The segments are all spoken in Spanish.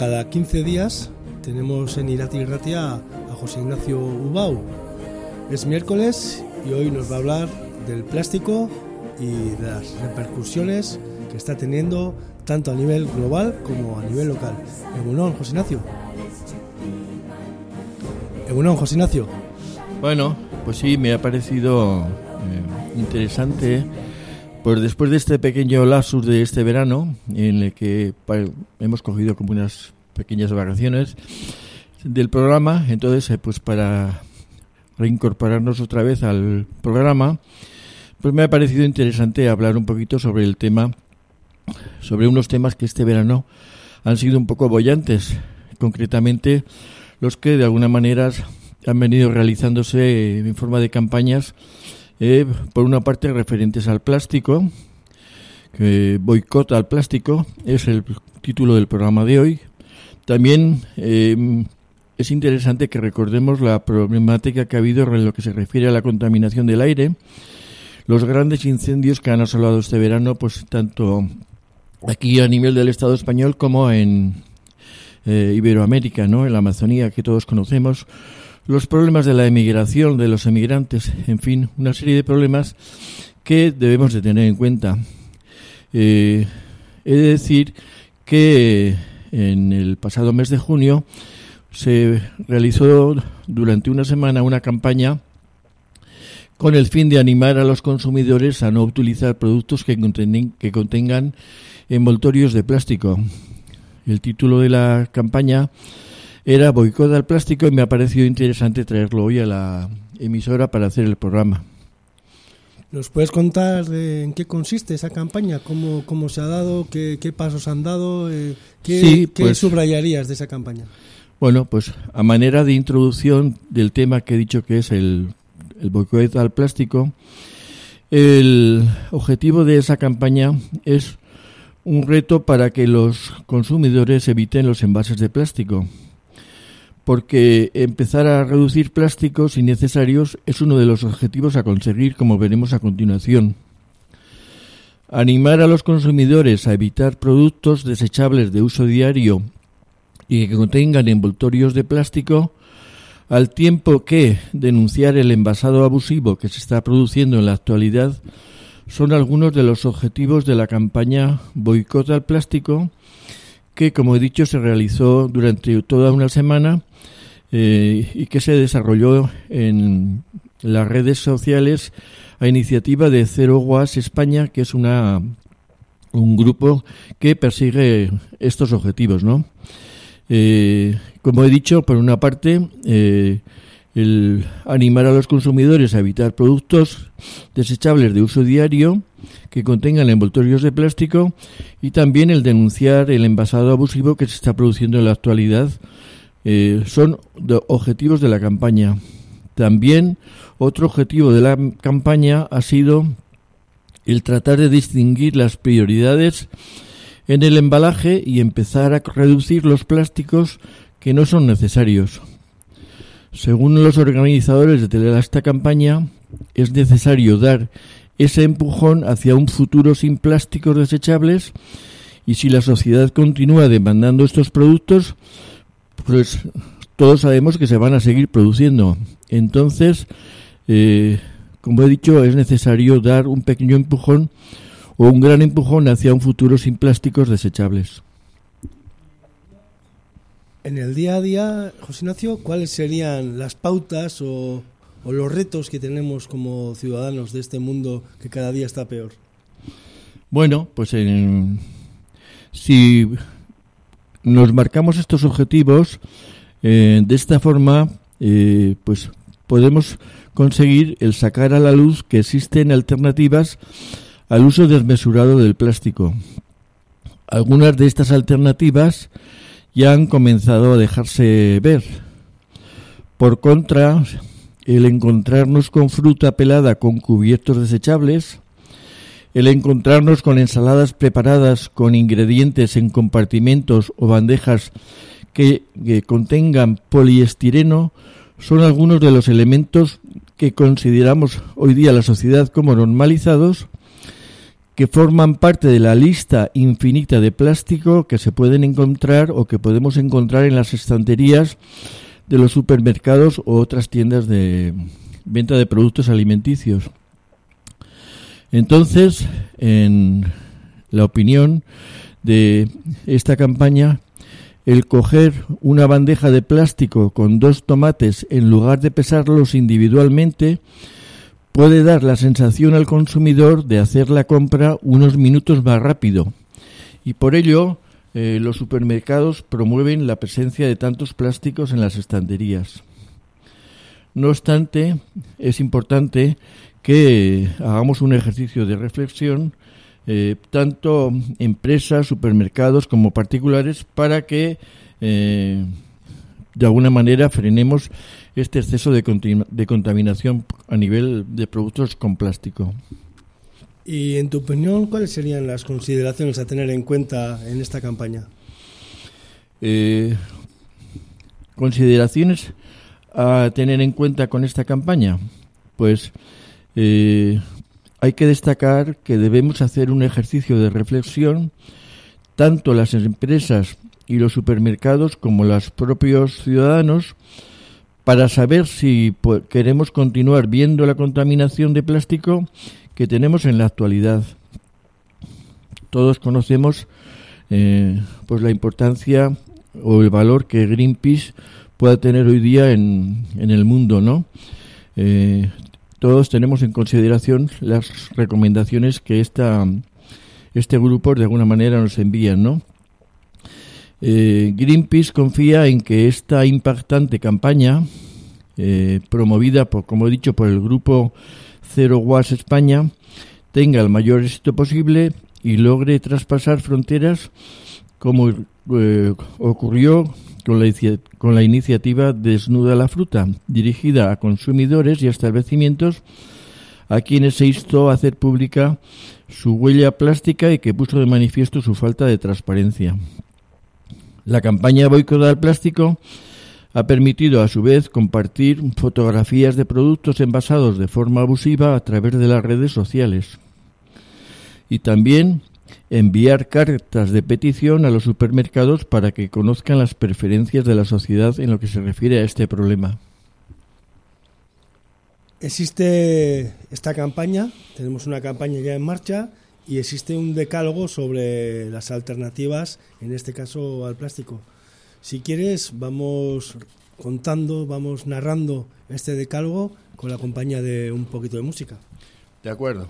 cada 15 días, tenemos en Irati Ratia a José Ignacio Ubau. Es miércoles y hoy nos va a hablar del plástico y de las repercusiones que está teniendo tanto a nivel global como a nivel local. Egunon, José Ignacio. Egunon, José Ignacio. Bueno, pues sí, me ha parecido eh, interesante pues después de este pequeño lapsus de este verano, en el que hemos cogido como unas pequeñas vacaciones del programa, entonces, eh, pues para reincorporarnos otra vez al programa, pues me ha parecido interesante hablar un poquito sobre el tema, sobre unos temas que este verano han sido un poco bollantes, concretamente los que de alguna manera han venido realizándose en forma de campañas eh, por una parte referentes al plástico, que boicota al plástico, es el título del programa de hoy. También eh, es interesante que recordemos la problemática que ha habido en lo que se refiere a la contaminación del aire, los grandes incendios que han asolado este verano, pues tanto aquí a nivel del Estado español como en eh, Iberoamérica, ¿no? en la Amazonía que todos conocemos, los problemas de la emigración, de los emigrantes, en fin, una serie de problemas que debemos de tener en cuenta. Eh, he de decir que en el pasado mes de junio se realizó durante una semana una campaña con el fin de animar a los consumidores a no utilizar productos que, que contengan envoltorios de plástico. El título de la campaña era boicot al plástico y me ha parecido interesante traerlo hoy a la emisora para hacer el programa. ¿Nos puedes contar en qué consiste esa campaña? ¿Cómo, cómo se ha dado? ¿Qué, pasos han dado? Eh, ¿Qué, pues subrayarías de esa campaña? Bueno, pues a manera de introducción del tema que he dicho que es el, el boicot al plástico, el objetivo de esa campaña es un reto para que los consumidores eviten los envases de plástico porque empezar a reducir plásticos innecesarios es uno de los objetivos a conseguir, como veremos a continuación. Animar a los consumidores a evitar productos desechables de uso diario y que contengan envoltorios de plástico, al tiempo que denunciar el envasado abusivo que se está produciendo en la actualidad, son algunos de los objetivos de la campaña Boicot al Plástico, que, como he dicho, se realizó durante toda una semana eh, y que se desarrolló en las redes sociales a iniciativa de Cero Was España, que es una un grupo que persigue estos objetivos, ¿no? Eh, como he dicho, por una parte, eh, el animar a los consumidores a evitar productos desechables de uso diario que contengan envoltorios de plástico y también el denunciar el envasado abusivo que se está produciendo en la actualidad eh, son objetivos de la campaña. También otro objetivo de la campaña ha sido el tratar de distinguir las prioridades en el embalaje y empezar a reducir los plásticos que no son necesarios. Según los organizadores de esta campaña, es necesario dar ese empujón hacia un futuro sin plásticos desechables y si la sociedad continúa demandando estos productos, pues todos sabemos que se van a seguir produciendo. Entonces, eh, como he dicho, es necesario dar un pequeño empujón o un gran empujón hacia un futuro sin plásticos desechables. En el día a día, José Ignacio, ¿cuáles serían las pautas o, o los retos que tenemos como ciudadanos de este mundo que cada día está peor? Bueno, pues en, si nos marcamos estos objetivos, eh, de esta forma, eh, pues podemos conseguir el sacar a la luz que existen alternativas al uso desmesurado del plástico. Algunas de estas alternativas ya han comenzado a dejarse ver. Por contra, el encontrarnos con fruta pelada con cubiertos desechables, el encontrarnos con ensaladas preparadas con ingredientes en compartimentos o bandejas que, contengan poliestireno son algunos de los elementos que consideramos hoy día la sociedad como normalizados que forman parte de la lista infinita de plástico que se pueden encontrar o que podemos encontrar en las estanterías de los supermercados o otras tiendas de venta de productos alimenticios. Entonces, en la opinión de esta campaña, el coger una bandeja de plástico con dos tomates en lugar de pesarlos individualmente puede dar la sensación al consumidor de hacer la compra unos minutos más rápido. Y por ello, eh, los supermercados promueven la presencia de tantos plásticos en las estanterías. No obstante, es importante que hagamos un ejercicio de reflexión, eh, tanto empresas, supermercados como particulares, para que eh, de alguna manera frenemos este exceso de, de contaminación a nivel de productos con plástico. Y en tu opinión, ¿cuáles serían las consideraciones a tener en cuenta en esta campaña? Eh, consideraciones a tener en cuenta con esta campaña. Pues eh, hay que destacar que debemos hacer un ejercicio de reflexión, tanto las empresas y los supermercados como los propios ciudadanos, para saber si queremos continuar viendo la contaminación de plástico que tenemos en la actualidad. Todos conocemos eh, pues la importancia o el valor que Greenpeace pueda tener hoy día en, en el mundo, ¿no? Eh, todos tenemos en consideración las recomendaciones que esta, este grupo de alguna manera nos envían, ¿no? Eh, Greenpeace confía en que esta impactante campaña, eh, promovida, por, como he dicho, por el grupo Zero Was España, tenga el mayor éxito posible y logre traspasar fronteras como eh, ocurrió con la, iniciativa Desnuda la Fruta, dirigida a consumidores y establecimientos a quienes se instó a hacer pública su huella plástica y que puso de manifiesto su falta de transparencia. La campaña Boicot al Plástico ha permitido a su vez compartir fotografías de productos envasados de forma abusiva a través de las redes sociales. Y también enviar cartas de petición a los supermercados para que conozcan las preferencias de la sociedad en lo que se refiere a este problema. Existe esta campaña, tenemos una campaña ya en marcha y existe un decálogo sobre las alternativas, en este caso al plástico. Si quieres, vamos contando, vamos narrando este decálogo con la compañía de un poquito de música. De acuerdo.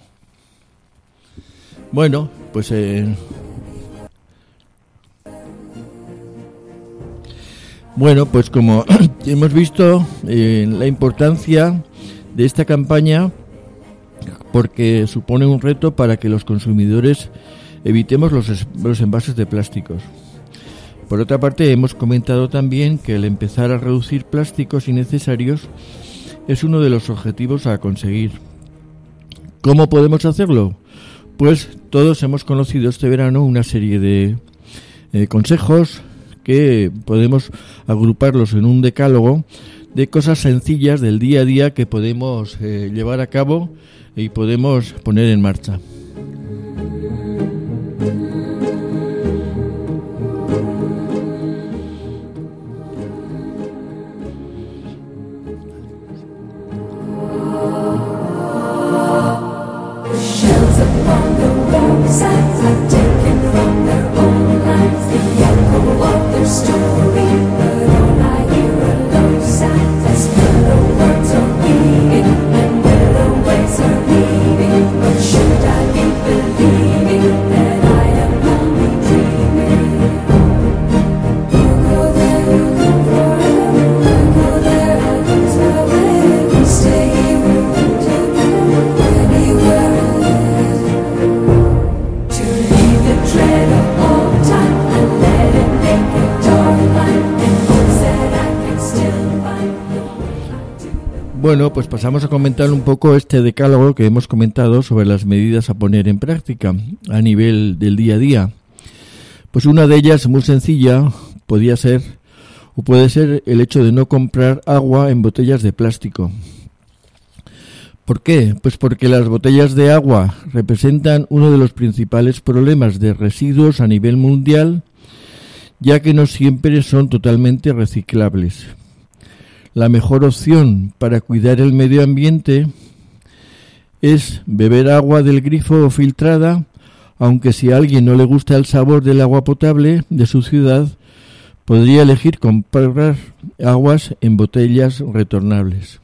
Bueno, pues eh, bueno, pues como hemos visto eh, la importancia de esta campaña porque supone un reto para que los consumidores evitemos los, los envases de plásticos. Por otra parte, hemos comentado también que el empezar a reducir plásticos innecesarios es uno de los objetivos a conseguir. ¿Cómo podemos hacerlo? Pues todos hemos conocido este verano una serie de eh, consejos que podemos agruparlos en un decálogo de cosas sencillas del día a día que podemos eh, llevar a cabo y podemos poner en marcha. the end from what their story Bueno, pues pasamos a comentar un poco este decálogo que hemos comentado sobre las medidas a poner en práctica a nivel del día a día. Pues una de ellas, muy sencilla, podía ser o puede ser el hecho de no comprar agua en botellas de plástico. ¿Por qué? Pues porque las botellas de agua representan uno de los principales problemas de residuos a nivel mundial, ya que no siempre son totalmente reciclables. La mejor opción para cuidar el medio ambiente es beber agua del grifo o filtrada, aunque si a alguien no le gusta el sabor del agua potable de su ciudad, podría elegir comprar aguas en botellas retornables.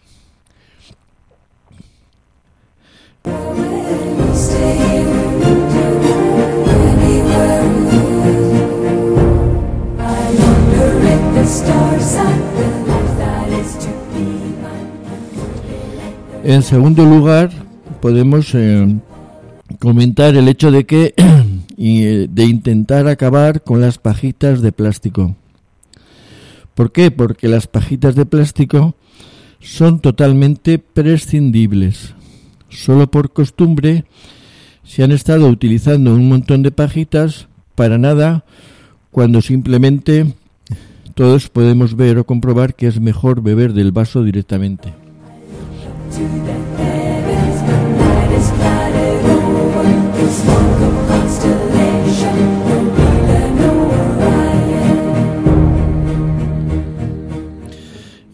En segundo lugar, podemos eh, comentar el hecho de que eh, de intentar acabar con las pajitas de plástico. ¿Por qué? Porque las pajitas de plástico son totalmente prescindibles. Solo por costumbre se han estado utilizando un montón de pajitas para nada cuando simplemente todos podemos ver o comprobar que es mejor beber del vaso directamente.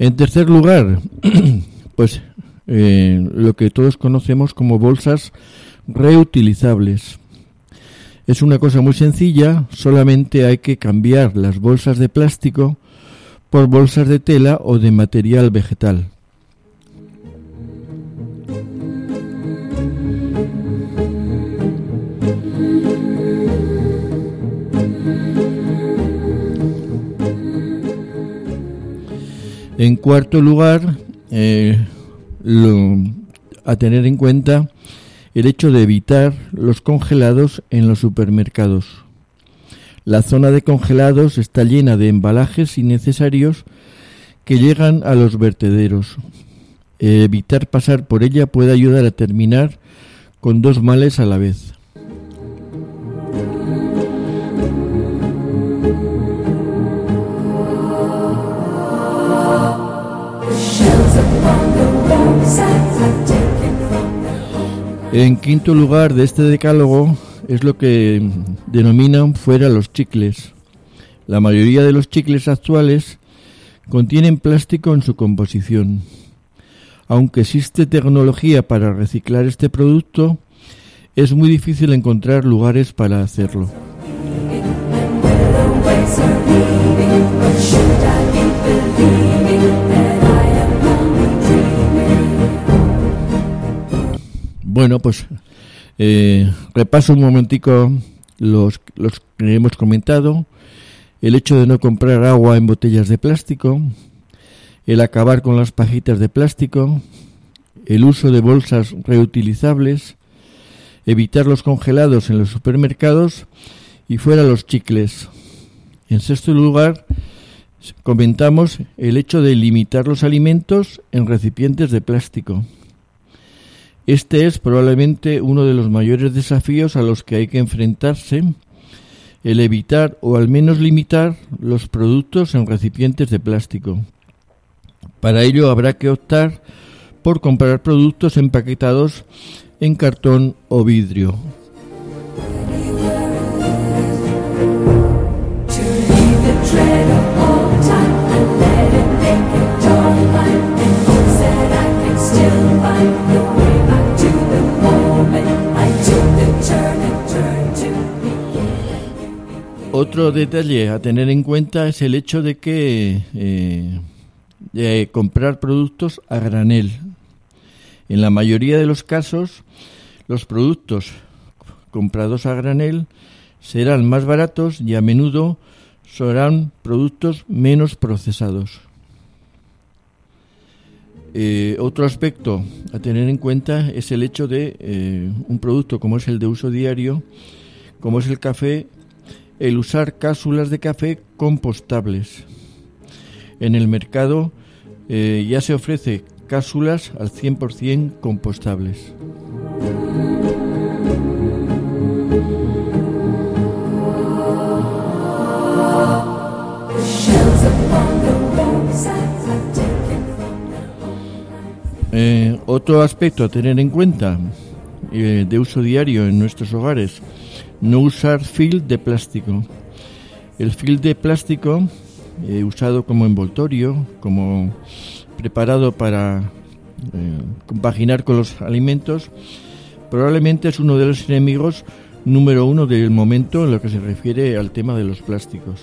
En tercer lugar, pues eh, lo que todos conocemos como bolsas reutilizables. Es una cosa muy sencilla, solamente hay que cambiar las bolsas de plástico por bolsas de tela o de material vegetal. En cuarto lugar, eh, a tener en cuenta el hecho de evitar los congelados en los supermercados. La zona de congelados está llena de embalajes innecesarios que llegan a los vertederos. Evitar pasar por ella puede ayudar a terminar con dos males a la vez. En quinto lugar de este decálogo es lo que denominan fuera los chicles. La mayoría de los chicles actuales contienen plástico en su composición. Aunque existe tecnología para reciclar este producto, es muy difícil encontrar lugares para hacerlo. Bueno, pues eh, repaso un momentico los, los que hemos comentado. El hecho de no comprar agua en botellas de plástico, el acabar con las pajitas de plástico, el uso de bolsas reutilizables, evitar los congelados en los supermercados y fuera los chicles. En sexto lugar, comentamos el hecho de limitar los alimentos en recipientes de plástico. Este es probablemente uno de los mayores desafíos a los que hay que enfrentarse, el evitar o al menos limitar los productos en recipientes de plástico. Para ello habrá que optar por comprar productos empaquetados en cartón o vidrio. Otro detalle a tener en cuenta es el hecho de que eh, comprar productos a granel. En la mayoría de los casos, los productos comprados a granel serán más baratos y a menudo serán productos menos procesados. Eh, otro aspecto a tener en cuenta es el hecho de eh, un producto como es el de uso diario, como es el café, el usar cápsulas de café compostables. En el mercado eh, ya se ofrece cápsulas al 100% compostables. Otro aspecto a tener en cuenta eh, de uso diario en nuestros hogares, no usar film de plástico. El film de plástico, eh, usado como envoltorio, como preparado para eh, compaginar con los alimentos, probablemente es uno de los enemigos número uno del momento en lo que se refiere al tema de los plásticos.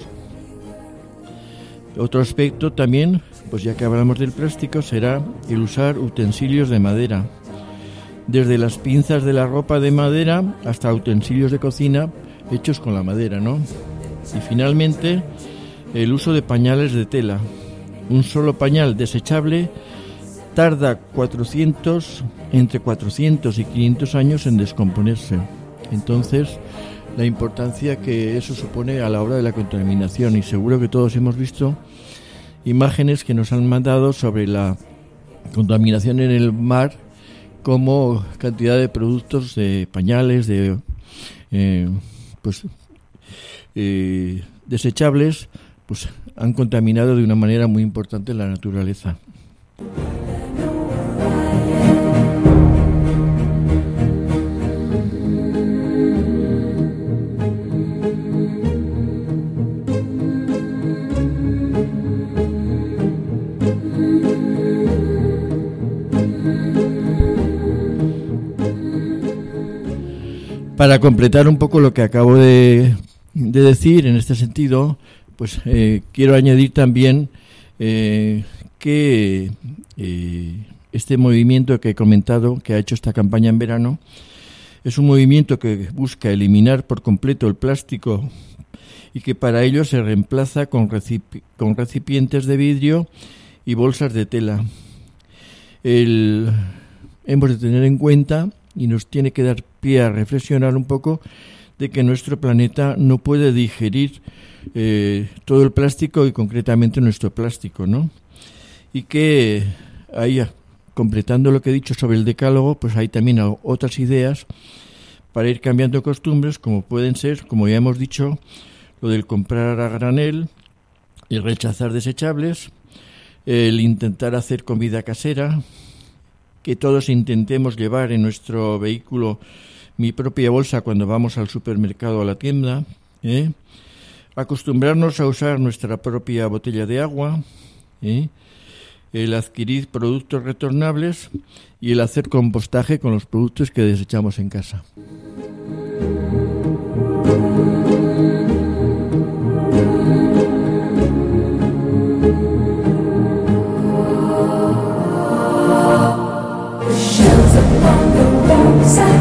Otro aspecto también, pues ya que hablamos del plástico, será el usar utensilios de madera. Desde las pinzas de la ropa de madera hasta utensilios de cocina hechos con la madera, ¿no? Y finalmente, el uso de pañales de tela. Un solo pañal desechable tarda 400, entre 400 y 500 años en descomponerse. Entonces, la importancia que eso supone a la hora de la contaminación y seguro que todos hemos visto imágenes que nos han mandado sobre la contaminación en el mar como cantidad de productos de pañales de eh, pues eh, desechables pues han contaminado de una manera muy importante la naturaleza. Para completar un poco lo que acabo de, decir en este sentido, pues eh, quiero añadir también eh, que eh, este movimiento que he comentado, que ha hecho esta campaña en verano, es un movimiento que busca eliminar por completo el plástico y que para ello se reemplaza con, con recipientes de vidrio y bolsas de tela. hemos de tener en cuenta y nos tiene que dar pie a reflexionar un poco de que nuestro planeta no puede digerir eh, todo el plástico y concretamente nuestro plástico, ¿no? Y que ahí, completando lo que he dicho sobre el decálogo, pues hay también otras ideas para ir cambiando costumbres, como pueden ser, como ya hemos dicho, lo del comprar a granel, el rechazar desechables, el intentar hacer comida casera, que todos intentemos llevar en nuestro vehículo mi propia bolsa cuando vamos al supermercado o a la tienda, ¿eh? acostumbrarnos a usar nuestra propia botella de agua, ¿eh? el adquirir productos retornables y el hacer compostaje con los productos que desechamos en casa. inside.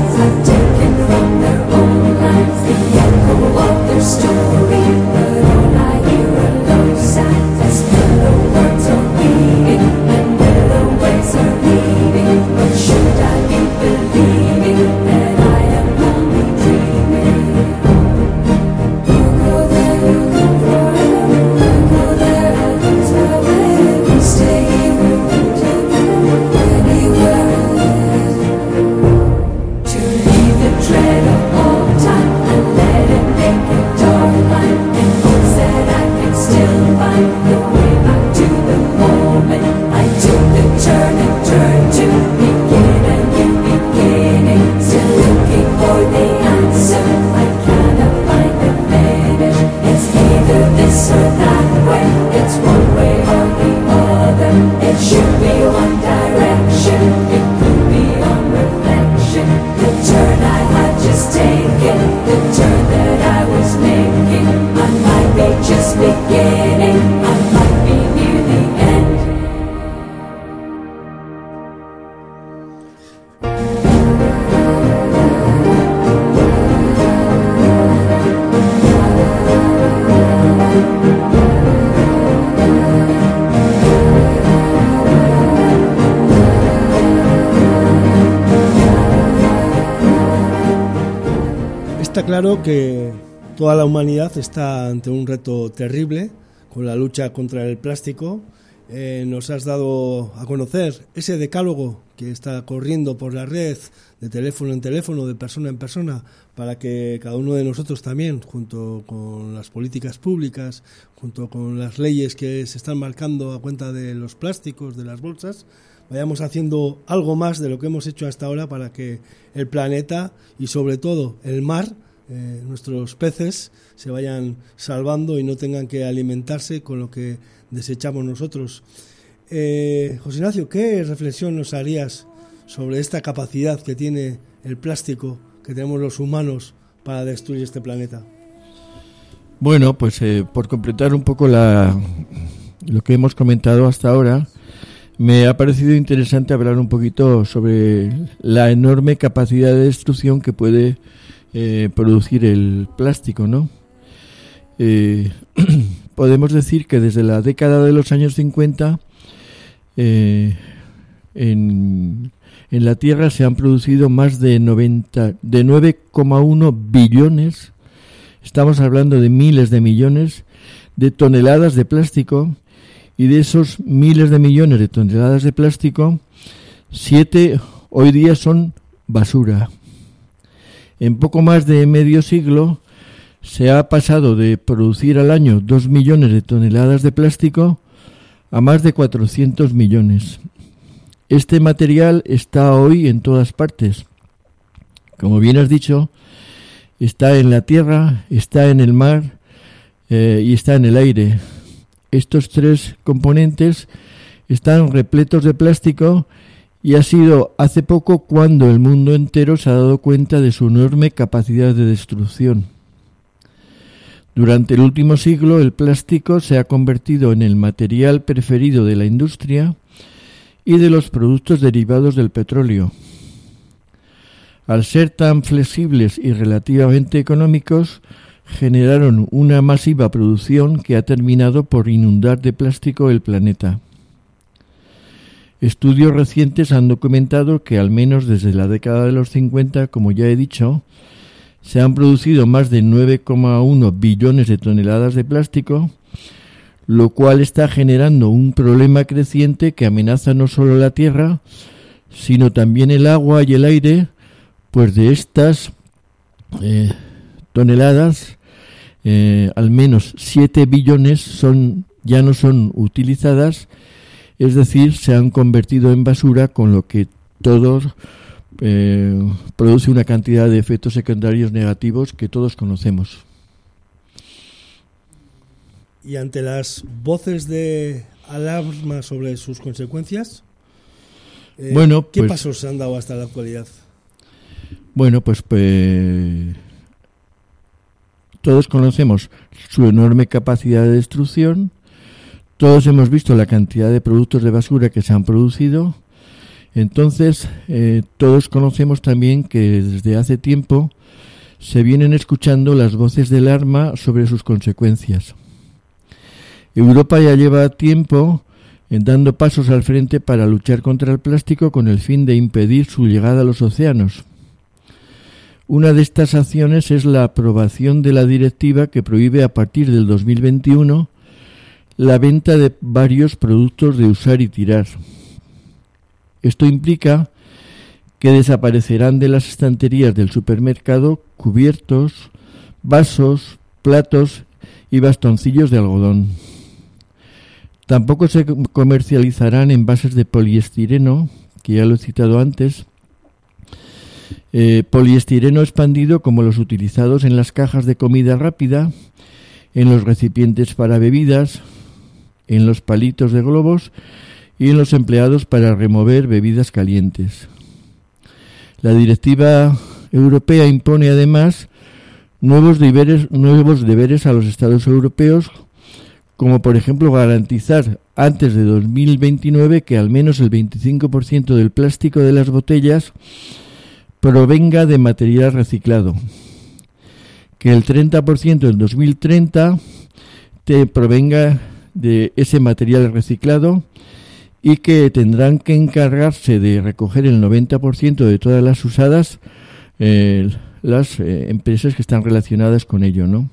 Claro que toda la humanidad está ante un reto terrible con la lucha contra el plástico. Eh, nos has dado a conocer ese decálogo que está corriendo por la red de teléfono en teléfono, de persona en persona, para que cada uno de nosotros también, junto con las políticas públicas, junto con las leyes que se están marcando a cuenta de los plásticos, de las bolsas, vayamos haciendo algo más de lo que hemos hecho hasta ahora para que el planeta y sobre todo el mar, eh, nuestros peces, se vayan salvando y no tengan que alimentarse con lo que desechamos nosotros. Eh, José Ignacio, ¿qué reflexión nos harías sobre esta capacidad que tiene el plástico que tenemos los humanos para destruir este planeta? Bueno, pues eh, por completar un poco la, lo que hemos comentado hasta ahora, me ha parecido interesante hablar un poquito sobre la enorme capacidad de destrucción que puede eh, producir el plástico, ¿no? Eh, podemos decir que desde la década de los años 50 en, en, la Tierra se han producido más de 90 de 9,1 billones Estamos hablando de miles de millones de toneladas de plástico y de esos miles de millones de toneladas de plástico, siete hoy día son basura. En poco más de medio siglo se ha pasado de producir al año dos millones de toneladas de plástico a más de 400 millones. Este material está hoy en todas partes. Como bien has dicho, está en la tierra, está en el mar eh, y está en el aire. Estos tres componentes están repletos de plástico y ha sido hace poco cuando el mundo entero se ha dado cuenta de su enorme capacidad de destrucción. Durante el último siglo el plástico se ha convertido en el material preferido de la industria y de los productos derivados del petróleo. Al ser tan flexibles y relativamente económicos, generaron una masiva producción que ha terminado por inundar de plástico el planeta. Estudios recientes han documentado que al menos desde la década de los 50, como ya he dicho, se han producido más de 9,1 billones de toneladas de plástico, lo cual está generando un problema creciente que amenaza no solo la Tierra, sino también el agua y el aire, pues de estas eh, toneladas, eh, al menos 7 billones son, ya no son utilizadas, es decir, se han convertido en basura, con lo que todo eh, produce una cantidad de efectos secundarios negativos que todos conocemos. Y ante las voces de alarma sobre sus consecuencias, bueno, ¿qué pues pasos se han dado hasta la actualidad? Bueno, pues, pues todos conocemos su enorme capacidad de destrucción, todos hemos visto la cantidad de productos de basura que se han producido, entonces eh, todos conocemos también que desde hace tiempo se vienen escuchando las voces del arma sobre sus consecuencias. Europa ya lleva tiempo en dando pasos al frente para luchar contra el plástico con el fin de impedir su llegada a los océanos. Una de estas acciones es la aprobación de la directiva que prohíbe a partir del 2021 la venta de varios productos de usar y tirar. Esto implica que desaparecerán de las estanterías del supermercado cubiertos, vasos, platos y bastoncillos de algodón. Tampoco se comercializarán envases de poliestireno, que ya lo he citado antes, eh, poliestireno expandido como los utilizados en las cajas de comida rápida, en los recipientes para bebidas, en los palitos de globos y en los empleados para remover bebidas calientes. La directiva europea impone además nuevos deberes, nuevos deberes a los Estados europeos, como por ejemplo garantizar antes de 2029 que al menos el 25% del plástico de las botellas provenga de material reciclado. Que el 30% en 2030 te provenga de ese material reciclado y que tendrán que encargarse de recoger el 90% de todas las usadas eh, las eh, empresas que están relacionadas con ello, ¿no?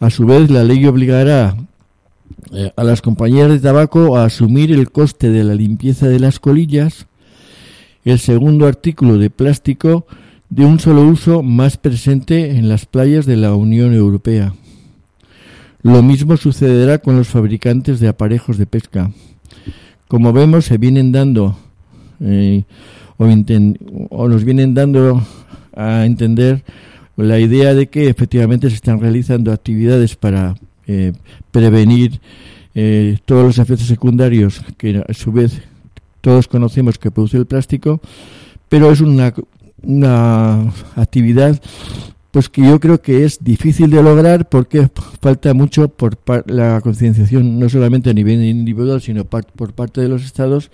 A su vez, la ley obligará eh, a las compañías de tabaco a asumir el coste de la limpieza de las colillas el segundo artículo de plástico de un solo uso más presente en las playas de la Unión Europea. Lo mismo sucederá con los fabricantes de aparejos de pesca. Como vemos, se vienen dando eh, o, nos vienen dando a entender la idea de que efectivamente se están realizando actividades para eh, prevenir eh, todos los efectos secundarios que a su vez todos conocemos que produce el plástico, pero es una, una actividad pues que yo creo que es difícil de lograr porque falta mucho por la concienciación no solamente a nivel individual sino por parte de los estados.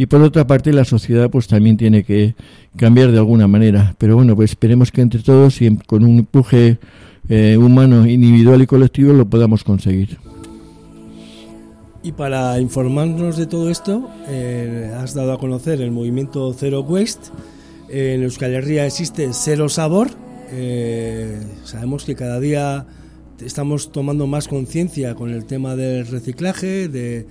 Y por otra parte la sociedad pues también tiene que cambiar de alguna manera. Pero bueno pues esperemos que entre todos y con un empuje eh, humano individual y colectivo lo podamos conseguir. Y para informarnos de todo esto eh, has dado a conocer el movimiento Zero Waste. En Euskal Herria existe Cero Sabor eh, sabemos que cada día estamos tomando más conciencia con el tema del reciclaje, de,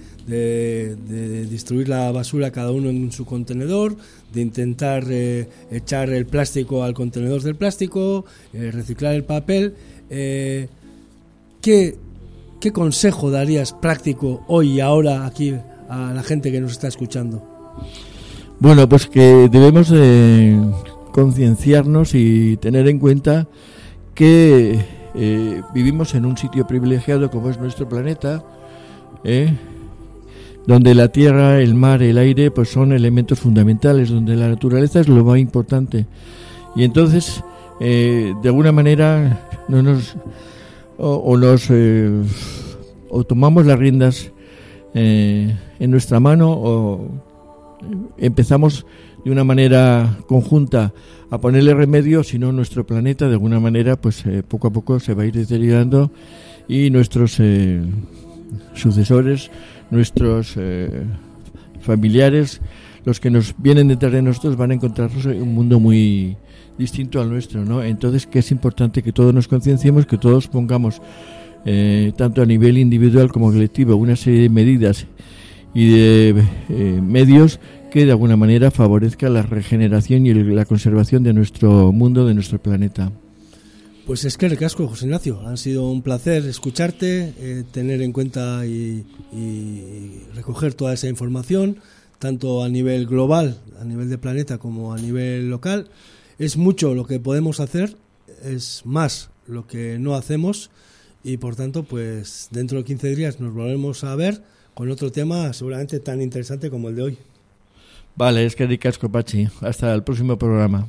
distribuir la basura cada uno en su contenedor, de intentar eh, echar el plástico al contenedor del plástico, eh, reciclar el papel. ¿qué, ¿Qué consejo darías práctico hoy y ahora aquí a la gente que nos está escuchando? Bueno, pues que debemos concienciarnos y tener en cuenta que eh, vivimos en un sitio privilegiado como es nuestro planeta, ¿eh? donde la tierra, el mar, el aire, pues son elementos fundamentales, donde la naturaleza es lo más importante. Y entonces, eh, de alguna manera, no nos o, nos o tomamos las riendas en nuestra mano o empezamos de una manera conjunta a ponerle remedio, si no nuestro planeta de alguna manera pues eh, poco a poco se va a ir deteriorando y nuestros eh, sucesores, nuestros eh, familiares, los que nos vienen detrás de nosotros van a encontrarnos en un mundo muy distinto al nuestro, ¿no? Entonces que es importante que todos nos concienciemos, que todos pongamos tanto a nivel individual como colectivo una serie de medidas y de medios que de alguna manera favorezca la regeneración y la conservación de nuestro mundo, de nuestro planeta. Pues es que recasco, José Ignacio. Ha sido un placer escucharte, eh, tener en cuenta y, recoger toda esa información, tanto a nivel global, a nivel de planeta, como a nivel local. Es mucho lo que podemos hacer, es más lo que no hacemos y por tanto, pues dentro de 15 días nos volvemos a ver con otro tema seguramente tan interesante como el de hoy. Vale, es que ricasco, Pachi. Hasta el próximo programa.